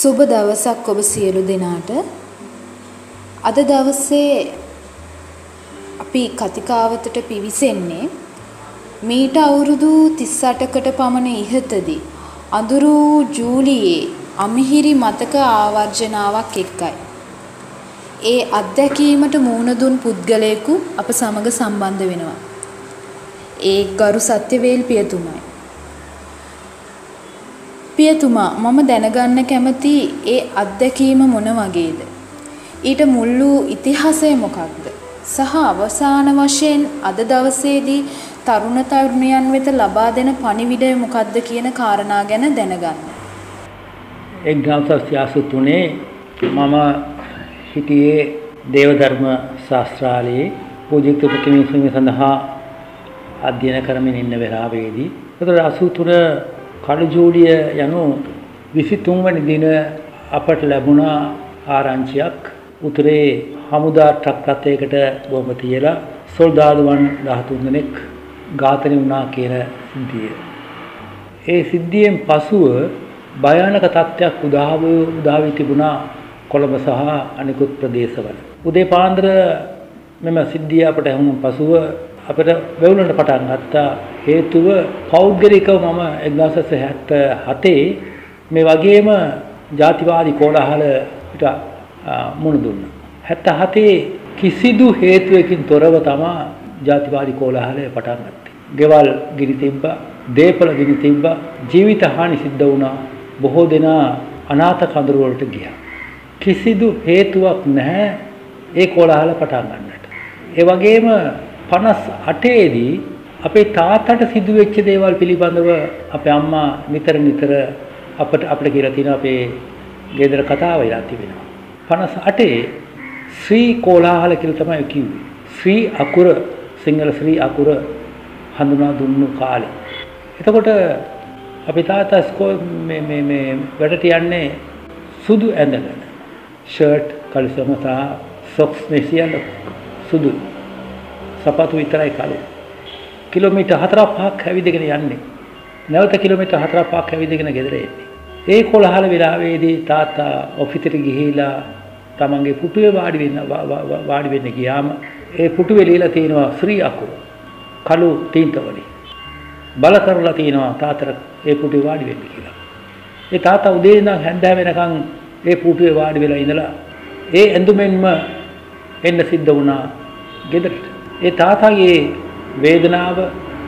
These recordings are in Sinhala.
සුබ දවසක් ඔබ සියලු දෙනාට. අද දවසේ අපි කතිකාවතට පිවිසෙන්නේ මීට අවුරුදු 38කට පමණ ඉහතදී අඳුරු ජූලියේ අමිහිරි මතක ආවර්ජනාවක් එක්කයි. ඒ අත්දැකීමට මුහුණ දුන් පුද්ගලයෙකු අප සමග සම්බන්ධ වෙනවා. ඒ ගරු සත්‍යවේල් පියතුමයි. පියතුමා මම දැනගන්න කැමති ඒ අත්දැකීම මොන වගේද? ඊට මුල් වූ ඉතිහාසය මොකක්ද? සහ අවසාන වශයෙන් අද දවසේදී තරුණ තරුණියන් වෙත ලබා දෙන පණිවිඩය මොකක්ද කියන කාරණා ගැන දැනගන්න. 1983 මම හිටියේ දේවධර්ම ශාස්ත්‍රාලයේ පූජිත ප්‍රතිමේ සඳහා අධ්‍යයන කරමින් ඉන්න වෙලාවේදී ඒතර 83 කඩජෝඩිය යනු 23 වෙනි දින අපට ලැබුණා ආරංචියක් උතුරේ හමුදා ට්‍රක් රථයකට බෝම්බ තියලා සොල්දාදුවන් 13 දෙනෙක් ඝාතනය වුණා කියන සිද්ධිය. ඒ සිද්ධියෙන් පසුව භයානක තත්ත්වයක් උදා උදා වී තිබුණා කොළඹ සහ අනිකුත් ප්‍රදේශවල. උදේ පාන්දර මෙම සිද්ධිය අපට හමුන් පසුව අපිට වෙවුලන්න පටන් ගත්තා හේතුව පෞද්ගලිකව මම 1977 මේ වගේම ජාතිවාදී කෝලහලට මුණ දුන්නා. 77 කිසිදු හේතුවකින් තොරව තමා ජාතිවාදී කෝලහලය පටන් ගත්තේ. ගෙවල් ගිනි තිබ්බා, දේපල ගිනි තිබ්බා, ජීවිත හානි සිද්ධ වුණා. බොහෝ දෙනා අනාථ කඳුරු වලට ගියා. කිසිදු හේතුවක් නැහැ ඒ කෝලහල පටන් ගන්නට. ඒ වගේම 58 දී අපේ තාත්තට සිදුවෙච්ච දේවල් පිළිබඳව අපේ අම්මා නිතර නිතර අපට අපිට කියලා තියෙනවා අපේ ගෙදර කතාව වෙලා තිබෙනවා. 58 ශ්‍රී කෝලාහල කියලා තමයි කිව්වේ. ශ්‍රී අකුර සිංහල ශ්‍රී අකුර හඳුනා දුන්නු කාලේ. එතකොට අපේ තාත්තා ස්කෝල් මේ මේ මේ වැඩට යන්නේ සුදු ඇඳගෙන. ෂර්ට් කලිසම සහ සොක්ස් මෙසියල සුදු. සපත්තු විතරයි කලේ. කිලෝමීටර් 4ක් 5ක් ඇවිදගෙන යන්නේ. නැවත කිලෝමීටර් 4ක් 5ක් ඇවිදගෙන ගෙදර එන්නේ. ඒ කොළහල වෙලාවේදී තාත්තා ඔෆිසෙට ගිහිලා තමන්ගේ පුටුවේ වාඩි වෙන්න වාඩි වෙන්න ගියාම ඒ පුටුවේ ලියලා තියෙනවා ශ්‍රී අකුර. කළු තීන්ත වලින්. බල කරලා තියෙනවා තාත්තට ඒ පුටුවේ වාඩි වෙන්න කියලා. ඒ තාත්තා උදේ ඉඳන් හැන්දෑව වෙනකන් ඒ පුටුවේ වාඩි වෙලා ඉඳලා ඒ ඇඳුමෙන්ම එන්න සිද්ධ වුණා ගෙදරට. ඒ තාතාගේ වේදනාව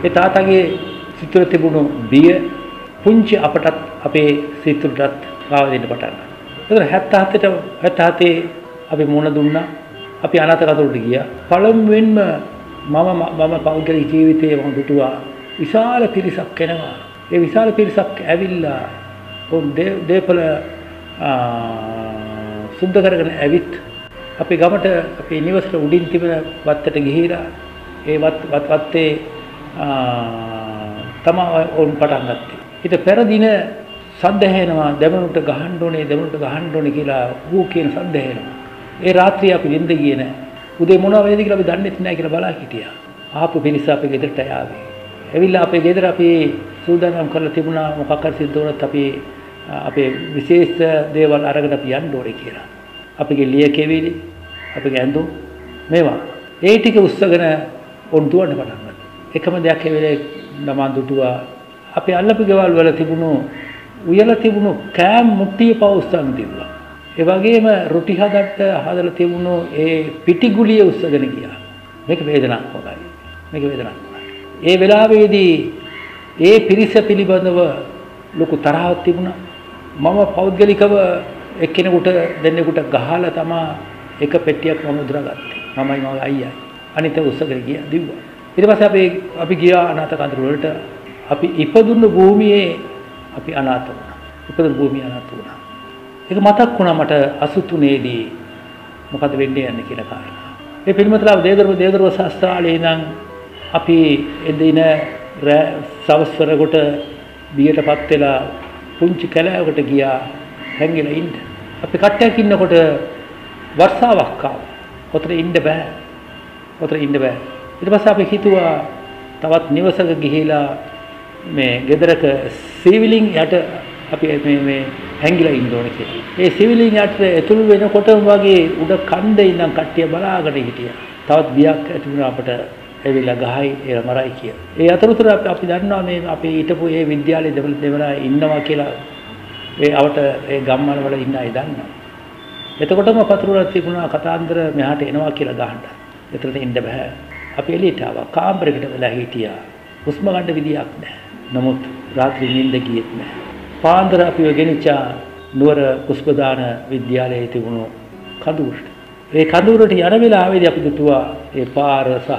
ඒ තාතාගේ සිතුර තිබුණු බිය පුංචි අපටත් අපේ සිතුරටත් ගාව දෙන්න පටන් ගත්තා. ඒතර 77ට 77 අපි මුණ දුන්නා. අපි අනාථ කතරුට ගියා. පළමුවෙන්ම මම මම පෞද්ගලික ජීවිතයේ මම දුටුවා විශාල පිරිසක් එනවා. ඒ විශාල පිරිසක් ඇවිල්ලා උන් දේපල සුද්ධ කරගෙන ඇවිත් අපේ ගමට අපේ නිවසට උඩින් තිබෙන වත්තට ගිහිලා ඒ වත් වත්තේ තමයි ඔවුන් පටන් ගත්තේ. ඊට පෙර දින සද්ද ඇහෙනවා දෙමනුට ගහන්න ඕනේ දෙමනුට ගහන්න ඕනේ කියලා ඌ කියන සද්ද ඇහෙනවා. ඒ රාත්‍රියේ අපි නිින්ද ගියේ නැහැ. උදේ මොනවා වේද කියලා අපි දන්නේ නැහැ කියලා බලා හිටියා. ආපු පිරිස අපේ ගෙදරට ආවේ. ඇවිල්ලා අපේ ගෙදර අපි සූදානම් කරලා තිබුණා මොකක් හරි සිද්ධ වුණත් අපි අපේ විශේෂ දේවල් අරගෙන අපි යන්න ඕනේ කියලා. අපගේ ලිය කෙවිලි අපගේ ඇඳුම් මේවා ඒ ටික උස්සගෙන ඔන් දුවන්න පටන් ගත්තා. එකම දෙයක් ඒ වෙලේ ළමා දුටුවා අපේ අල්ලපු ගෙවල් වල තිබුණු උයලා තිබුණු කෑම් මුට්ටිය පවුස්සන් තිබුණා. ඒ වගේම රොටි හදන්න හදලා තිබුණු ඒ පිටිගුලිය උස්සගෙන ගියා. මේක වේදනාත්මකයි. මේක වේදනාත්මකයි. ඒ වෙලාවේදී ඒ පිරිස පිළිබඳව ලොකු තරහක් තිබුණා. මම පෞද්ගලිකව එක්කෙනෙකුට දෙන්නෙකුට ගහලා තමා එක පෙට්ටියක් මම උදුරාගත්තේ. මමයි මගේ අයියයි. අනිත උස්සගෙන ගියා දිව්වා. ඊට පස්සේ අපි අපි ගියා අනාථ කඳුර වලට අපි ඉපදුණු භූමියේ අපි අනාථ වුණා. ඉපදුණු භූමිය අනාථ වුණා. ඒක මතක් වුණා මට 83 දී මොකද වෙන්නේ යන්නේ කියලා කාරණා. ඒ පිළිමතලාව දේදරුව දේදරුව ශාස්ත්‍රාලේ ඉඳන් අපි එදින සවස් වරකට බියටපත් වෙලා පුංචි කැලෑවකට ගියා හැංගිලා ඉන්න. අපි කට්ටයක් ඉන්නකොට වර්ෂාවක් ආවා. ඔතන ඉන්න බෑ. ඔතන ඉන්න බෑ. ඊට පස්සේ අපි හිතුවා තවත් නිවසක ගිහිලා මේ ගෙදරක සීවිලින් යට අපි මේ මේ හැංගිලා ඉන්න ඕනේ කියලා. ඒ සිවිලින් යට ඇතුළු වෙනකොටම වගේ උඩ කන්දේ ඉඳන් කට්ටිය බලාගෙන හිටියා. තවත් බියක් ඇති වුණා අපට ඇවිල්ලා ගහයි ඒ මරයි කියලා. ඒ අතරතුර අපි අපි දන්නවා මේ අපි හිටපු ඒ විද්‍යාලයේ දෙවල දෙවලා ඉන්නවා කියලා ඒ අවට ඒ ගම්මාන වල ඉන්න අය දන්නවා. එතකොටම පතුරුවල තිබුණා කතාන්දර මෙහාට එනවා කියලා ගහන්න. එතනට එන්න බෑ. අපි එළියට ආවා. කාමරයකට වෙලා හිටියා. හුස්ම ගන්න විදියක් නැහැ. නමුත් රාත්‍රී නිින්ද ගියෙත් නැහැ. පාන්දර අපිව ගෙනිච්චා නුවර පුස්පදාන විද්‍යාලයේ තිබුණු කඳුරට. ඒ කඳුරට යන වෙලාවේදී අපි දුටුවා ඒ පාර සහ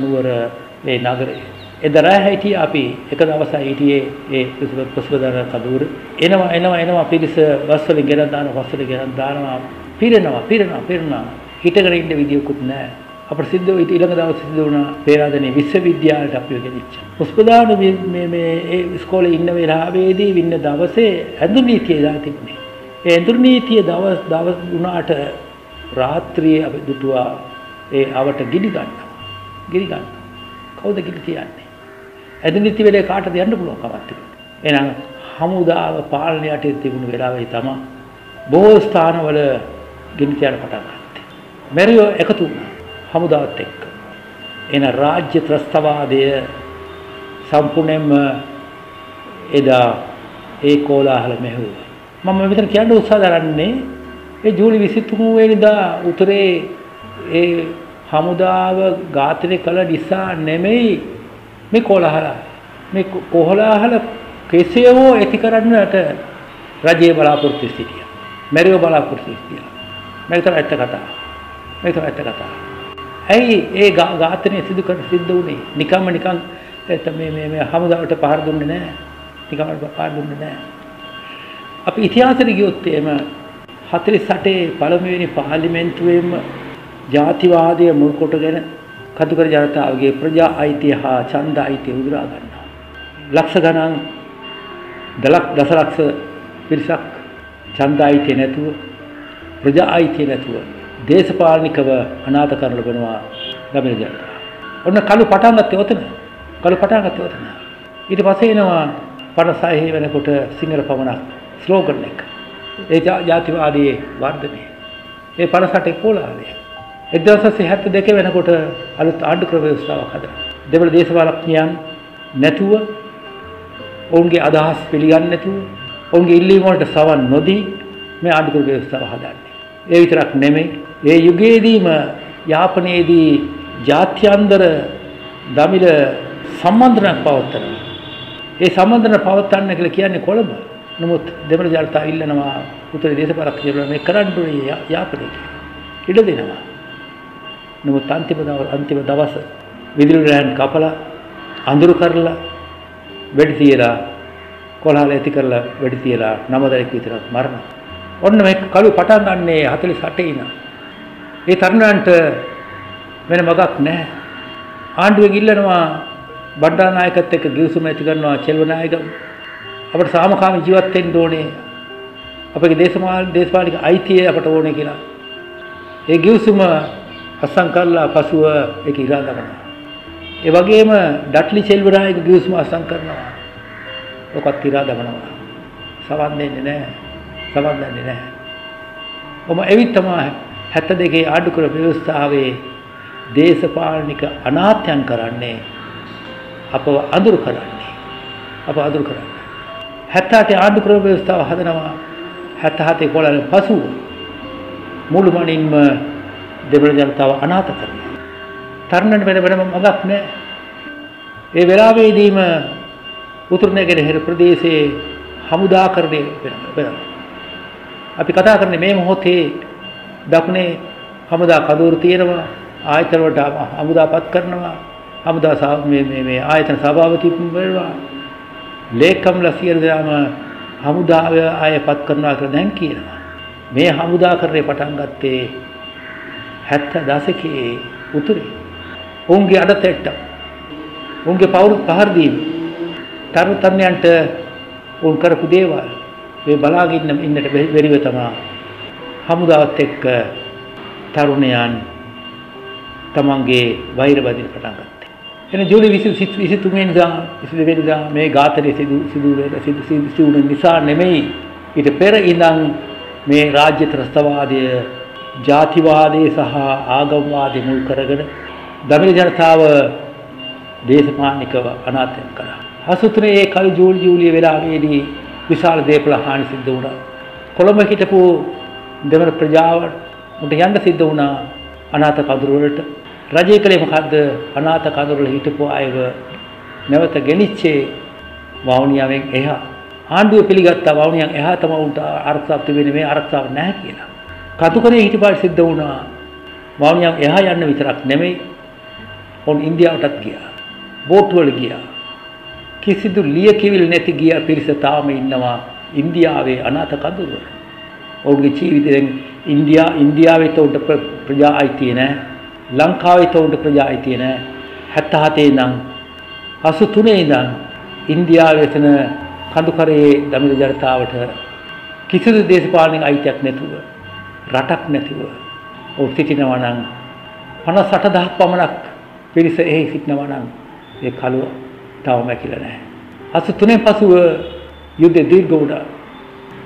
නුවර ඒ නගරේ. එදරා හිටිය අපි එක දවසක් හිටියේ ඒ පුස්පදාන කඳුර. එනවා එනවා එනවා පිරිස බස් වලින් ගෙනත් දානවා බස් වලින් ගෙනත් දානවා පිරෙනවා පිරෙනවා පිරෙනවා හිටගෙන ඉන්න විදියකුත් නැහැ. අපට සිද්ධ වෙයි ඊළඟ දවස් සිද්ධ වුණා පේරාදෙණිය විශ්වවිද්‍යාලයට අපිව ගෙනිච්ච. පුස්පදාන මේ මේ ඒ ඉස්කෝලේ ඉන්න වෙලාවේදී වින්න දවසේ ඇඳුම් නීතිය දා තිබුණේ. ඒ ඇඳුම් නීතිය දවස් දවස් වුණාට රාත්‍රියේ අපි දුටුවා ඒ අවට ගිනි ගන්නවා. ගිනි ගන්නවා. කවුද ගිනි තියන්නේ? ඇඳුම් නීති වෙලේ කාටද යන්න පුළුවන් කමක් තිබුණේ. එහෙනම් හමුදාව පාලනය යටතේ තිබුණු වෙලාවේ තමයි බොහෝ ස්ථානවල ගිනි තියන්න පටන් ගත්තේ. මෙරියෝ එකතු වුණා. හමුදාවත් එක්ක. එන රාජ්‍ය ත්‍රස්තවාදය සම්පූර්ණයෙන්ම එදා ඒ කෝලාහල මෙහෙවුවා. මම මෙතන කියන්න උත්සාහ දරන්නේ ඒ ජූලි 23 වෙනිදා උතුරේ ඒ හමුදාව ඝාතනය කළ නිසා නෙමෙයි මේ කෝලාහල. මේ කොහොලාහල කෙසේ හෝ ඇති කරන්නට රජයේ බලාපොරොත්තු සිටියා. මෙරියෝ බලාපොරොත්තු සිටියා. මේක තමයි ඇත්ත කතාව. මේක තමයි ඇත්ත කතාව. ඇයි ඒ ඝාතනය සිදු කර සිද්ධ වුණේ? නිකම්ම නිකන් මේ මේ මේ හමුදාවට පහර දුන්නේ නැහැ. නිකම්ම පහර දුන්නේ නැහැ. අපි ඉතිහාසෙට ගියොත් එහෙම 48 පළමුවෙනි පාර්ලිමේන්තුවේම ජාතිවාදය මුල් කොටගෙන කතුකර ජනතාවගේ ප්‍රජා අයිතිය හා ඡන්ද අයිතිය උදුරා ගන්නවා. ලක්ෂ ගණන් දලක් දසලක්ෂ පිරිසක් ඡන්ද අයිතිය නැතුව ප්‍රජා අයිතිය නැතුව දේශපාලනිකව අනාථ කරන ලබනවා ගමන ජනතාව. ඔන්න කළු පටන් ගත්තේ ඔතන. කළු පටන් ගත්තේ ඔතන. ඊට පස්සේ එනවා 56 වෙනකොට සිංහල පමණක් ස්ලෝගන් එක. ඒ ජාතිවාදී වර්ධනය. ඒ 58 කෝලාහලය. 1972 වෙනකොට අලුත් ආණ්ඩු ක්‍රම ව්‍යවස්ථාවක් හදලා. දෙවල දේශපාලඥයන් නැතුව ඔවුන්ගේ අදහස් පිළිගන්නේ නැතුව ඔවුන්ගේ ඉල්ලීම් වලට සවන් නොදී මේ ආණ්ඩු ක්‍රම ව්‍යවස්ථාව හදන්නේ. ඒ විතරක් නෙමෙයි ඒ යුගයේදීම යාපනයේදී ජාත්‍යන්තර දමිළ සම්බන්ධනයක් පවත්වනවා. ඒ සම්බන්ධන පවත්වන්න කියලා කියන්නේ කොළඹ. නමුත් දෙමළ ජනතාව ඉල්ලනවා උතුරේ දේශපාලකයෝ මේ කරන්න ඕනේ යාපනයේ ඉඩ දෙනවා. නමුත් අන්තිම අන්තිම දවස විදුලි රෑන් කපලා අඳුරු කරලා වෙඩි තියලා කොළහල ඇති කරලා වෙඩි තියලා නම දෙනෙක් විතරක් මරනවා. ඔන්න මේ කළු පටන් ගන්නේ 48 ඉන. ඒ තරුණයන්ට වෙන මගක් නැහැ. ආණ්ඩුවෙන් ඉල්ලනවා බණ්ඩාරනායකත් එක්ක ගිවිසුම ඇති කරනවා චෙල්වනායක අපට සාමකාමී ජීවත් වෙන්න ඕනේ. අපගේ දේශපාල දේශපාලික අයිතිය අපට ඕනේ කියලා. ඒ ගිවිසුම අසං කරලා පසුව ඒක ඉරා දමනවා. ඒ වගේම ඩට්ලි චෙල්වනායක ගිවිසුම අසං කරනවා. ඔකත් ඉරා දමනවා. සවන් දෙන්නේ නැහැ. සවන් දෙන්නේ නැහැ. ඔම එවිත් තමයි 72 ආණ්ඩු කර ව්‍යවස්ථාවේ දේශපාලනික අනාත්‍යයන් කරන්නේ අපව අඳුරු කරන්නේ. අප අඳුරු කරන්නේ. 78 ආණ්ඩු ක්‍රම ව්‍යවස්ථාව හදනවා 77 කොළල පසුව මුළුමනින්ම දෙමළ ජනතාව අනාථ කරනවා. තරණන වෙන වෙනම මගක් නැහැ. ඒ වෙලාවේදීම උතුරු නැගෙනහිර ප්‍රදේශයේ හමුදාකරණය වෙනවා. අපි කතා කරන්නේ මේ මොහොතේ දකුණේ හමුදා කඳවුරු තියෙනවා ආයතන වලට හමුදාපත් කරනවා හමුදා මේ මේ මේ ආයතන සභාපති වෙනවා ලේකම්ලා සියලු දෙනාම හමුදාව ආයපත් කරනවා කියලා දැන් කියනවා මේ හමුදාකරණය පටන් ගත්තේ 70 දශකයේ උතුරේ. උන්ගේ අඩතෙට්ට උන්ගේ පවුරු පහර දීම. තරු තරුණයන්ට උන් කරපු දේවල්. මේ බලාගෙන ඉන්නට බැරිව තමයි හමුදාවත් එක්ක තරුණයන් තමන්ගේ වෛර බදින පටන් ගත්තේ. එන ජූලි 23 වෙනිදා 22 වෙනිදා මේ ඝාතනය සිදු සිදු වෙලා සිදු සිදු වුණ නිසා නෙමෙයි. ඊට පෙර ඉඳන් මේ රාජ්‍ය ත්‍රස්තවාදය ජාතිවාදයේ සහ ආගම්වාදයේ මුල් කරගෙන දමිළ ජනතාව දේශපාලනිකව අනාථ කළා. අසුතුනේ ඒ කල් ජූලි ජූලිය වෙලාවේදී විශාල දේපල හානි සිද්ධ වුණා. කොළඹ හිටපු දෙමළ ප්‍රජාවට උන්ට යන්න සිද්ධ වුණා අනාථ කඳුරු වලට. රජය කලේ මොකද්ද? අනාථ කඳුරු වල හිටපු අයව නැවත ගෙනිච්චේ වවුනියාවෙන් එහා. ආණ්ඩුව පිළිගත්තා වවුනියන් එහා තමයි උන්ට ආරක්ෂාවක් තිබෙන්නේ මේ ආරක්ෂාවක් නැහැ කියලා. කතුකරේ හිටපාට සිද්ධ වුණා. වවුනියන් එහා යන්න විතරක් නෙමෙයි. ඔන් ඉන්දියාවටත් ගියා. බෝට්ටුවල ගියා. කිසිදු ලියකිවිල් නැති ගිය පිරිස තාම ඉන්නවා ඉන්දියාවේ අනාථ කඳුරු වල. ඔවුන්ගේ ජීවිතයෙන් ඉන්දියා ඉන්දියාවේ තවුන්ට ප්‍රජා අයිතිය නැහැ. ලංකාවේ තවුන්ට ප්‍රජා අයිතිය නැහැ. 77 ඉඳන් 83 ඉඳන් ඉන්දියාවේ එතන කඳුකරයේ දමිළ ජනතාවට කිසිදු දේශපාලනික අයිතියක් නැතුව රටක් නැතිව ඔව් සිටිනවා නම් 58000ක් පමණක් පිරිස එහි සිටිනවා නම් ඒ කලුව තවම මැකිලා නැහැ. 83 පසුව යුද්ධ දීර්ඝ වුණා.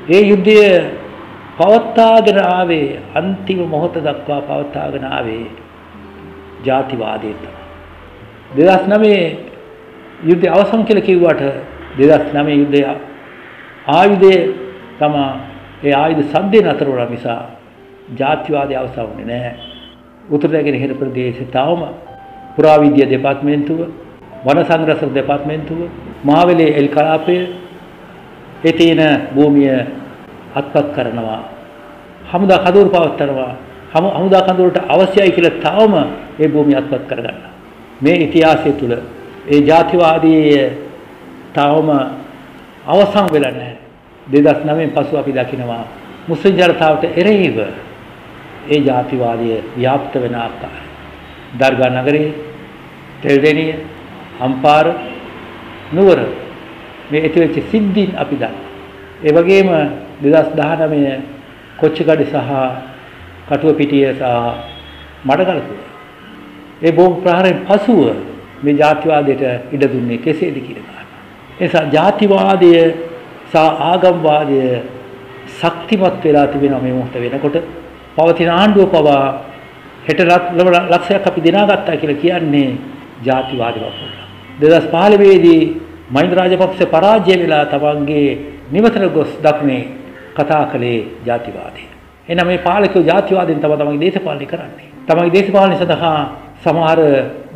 ඒ යුද්ධය පවත්වාගෙන ආවේ අන්තිම මොහොත දක්වා පවත්වාගෙන ආවේ ජාතිවාදයේ තමයි. 2009 යුද්ධය අවසන් කියලා කිව්වට 2009 යුද්ධය ආයුධය තමයි ඒ ආයුධ සද්දේ නතර වුණා නිසා ජාතිවාදය අවසන් වුණේ නැහැ. උතුරු නැගෙනහිර ප්‍රදේශයේ තවම පුරාවිද්‍යා දෙපාර්තමේන්තුව වන සංරක්ෂක දෙපාර්තමේන්තුව මහවැලේ එල් කලාපය ඒ තියෙන භූමිය අත්පත් කරනවා. හමුදා කඳවුරු පවත්වනවා හමුදා කඳවුරට අවශ්‍යයි කියලා තවම ඒ භූමිය අත්පත් කරගන්නවා. මේ ඉතිහාසය තුල ඒ ජාතිවාදී තවම අවසන් වෙලා නැහැ. 2009 පසු අපි දකිනවා මුස්ලිම් ජනතාවට එරෙහිව ඒ ජාතිවාදය ව්‍යාප්ත වෙන ආකාරය දර්ගා නගරයේ තෙල්දෙනිය අම්පාර නුවර මේ ඇතිවෙච්ච සිද්ධීන් අපි දන්නවා. ඒ වගේම 2019 කොච්චිකඩ සහ කටුවපිටිය සහ මඩකලපුව. ඒ බෝම්බ ප්‍රහාරයෙන් පසුව මේ ජාතිවාදයට ඉඩ දුන්නේ කෙසේද කියලා. ඒ නිසා ජාතිවාදය සහ ආගම්වාදය ශක්තිමත් වෙලා තිබෙනවා මේ මොහොත වෙනකොට පවතින ආණ්ඩුව පවා හෙට ලක්ෂයක් අපි දිනාගත්තා කියලා කියන්නේ ජාතිවාදී වපුරලා. 2015 දී මහින්ද රාජපක්ෂ පරාජය වෙලා තමන්ගේ නිවතට ගොස් දක්නේ කතා කළේ ජාතිවාදය. එහෙනම් මේ පාලකයෝ ජාතිවාදයෙන් තමයි තමන්ගේ දේශපාලනය කරන්නේ. තමන්ගේ දේශපාලනය සඳහා සමහර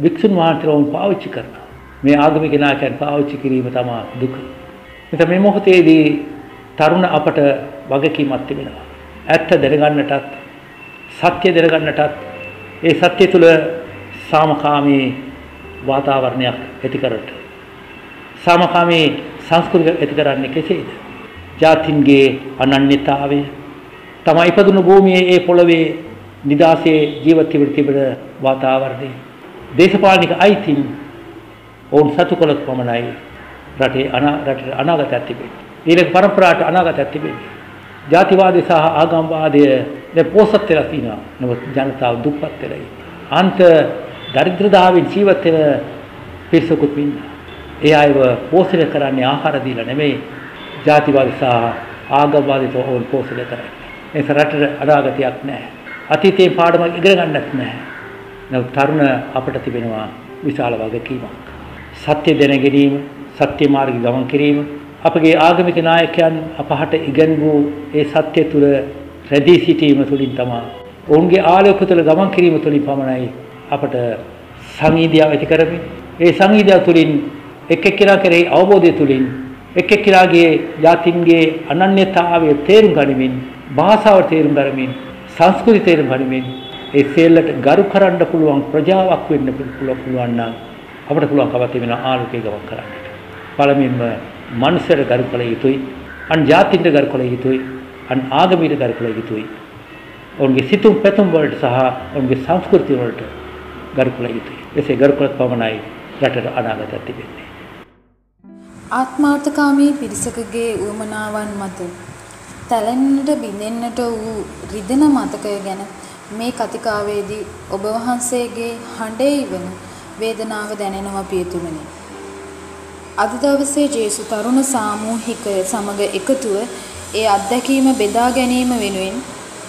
වික්ෂුන් වහන්සේලාවන් පාවිච්චි කරනවා. මේ ආගමික නායකයන් පාවිච්චි කිරීම තමයි දුක. එතන මේ මොහොතේදී තරුණ අපට වගකීමක් තිබෙනවා. ඇත්ත දැනගන්නටත් සත්‍ය දැනගන්නටත් ඒ සත්‍ය තුල සාමකාමී වාතාවරණයක් ඇති කරට සාමකාමී සංස්කෘතිය ඇති කරන්නේ කෙසේද? ජාතින්ගේ අනන්‍යතාවය තමයි ඉපදුණු භූමියේ ඒ පොළවේ නිදාසේ ජීවත් වෙන්න තිබෙන වාතාවරණය දේශපාලනික අයිතින් ඔවුන් සතු කළොත් පමණයි රටේ රටේ අනාගතයක් තිබෙන්නේ. ඊළඟ පරම්පරාවට අනාගතයක් තිබෙන්නේ. ජාතිවාදී සහ ආගම්වාදය දැන් පෝසත් වෙලා තිනවා. නමුත් ජනතාව දුප්පත් වෙලා ඉන්නේ. අන්ත දරිද්‍රතාවෙන් ජීවත් වෙන පිරිසකුත් ඉන්නවා. ඒ අයව පෝෂණය කරන්නේ ආහාර දීලා නෙමෙයි ජාතිවාදී සහ ආගම්වාදීව ඕන් පෝෂණය කරන්නේ. ඒ රටට අනාගතයක් නැහැ. අතීතයේ පාඩමක් ඉගෙන ගන්නත් නැහැ. නමුත් තරුණ අපට තිබෙනවා විශාල වගකීමක්. සත්‍ය දැන ගැනීම, සත්‍ය මාර්ගය ගමන් කිරීම, අපගේ ආගමික නායකයන් අපහට ඉගන්වූ ඒ සත්‍ය තුල රැඳී සිටීම තුළින් තමයි ඔවුන්ගේ ආලෝක තුළ ගමන් කිරීම තුළින් පමණයි අපට සංීදියාව ඇති කරමින් ඒ සංීදියාව තුළින් එක් එක්කිනා කෙරෙහි අවබෝධය තුළින් එක් එක්කිනාගේ ජාතින්ගේ අනන්‍යතාවය තේරුම් ගනිමින් භාෂාව තේරුම් ගනිමින් සංස්කෘතිය තේරුම් ගනිමින් ඒ සියල්ලට ගරු කරන්න පුළුවන් ප්‍රජාවක් වෙන්න පුළුවන් නම් අපට පුළුවන්කම තිබෙන ආලෝකයේ ගමන් කරන්නට. පළමුවෙන්ම මනුස්සයට ගරු කළ යුතුයි. අන් ජාතින්ට ගරු කළ යුතුයි. අන් ආගමීට ගරු කළ යුතුයි. ඔවුන්ගේ සිතුම් පැතුම් වලට සහ ඔවුන්ගේ සංස්කෘතිය වලට ගරු කළ යුතුයි. එසේ ගරු කළත් පමණයි රටට අනාගතයක් තිබෙන්නේ. ආත්මාර්ථකාමී පිරිසකගේ උවමනාවන් මත තැලෙන්නට බිඳෙන්නට වූ රිදෙන මතකය ගැන මේ කතිකාවේදී ඔබ වහන්සේගේ හඬේ ඉවන වේදනාව දැනෙනවා පියතුමනි. අද දවසේ ජේසු තරුණ සාමූහිකය සමග එකතුව ඒ අත්දැකීම බෙදා ගැනීම වෙනුවෙන්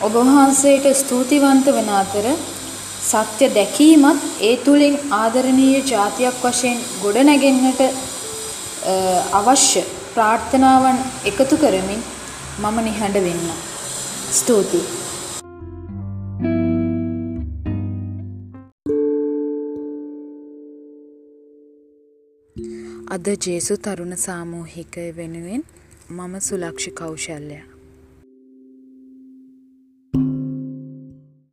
ඔබ වහන්සේට ස්තුතිවන්ත වන අතර සත්‍ය දැකීමත් ඒ තුලින් ආදරණීය જાතියක් වශයෙන් ගොඩනැගෙන්නට අවශ්‍ය ප්‍රාර්ථනාවන් එකතු කරමින් මම නිහඬ වෙන්න. ස්තුතියි. අද ජේසු තරුණ සාමූහිකය වෙනුවෙන් මම සුලක්ෂි කෞශල්‍යයා.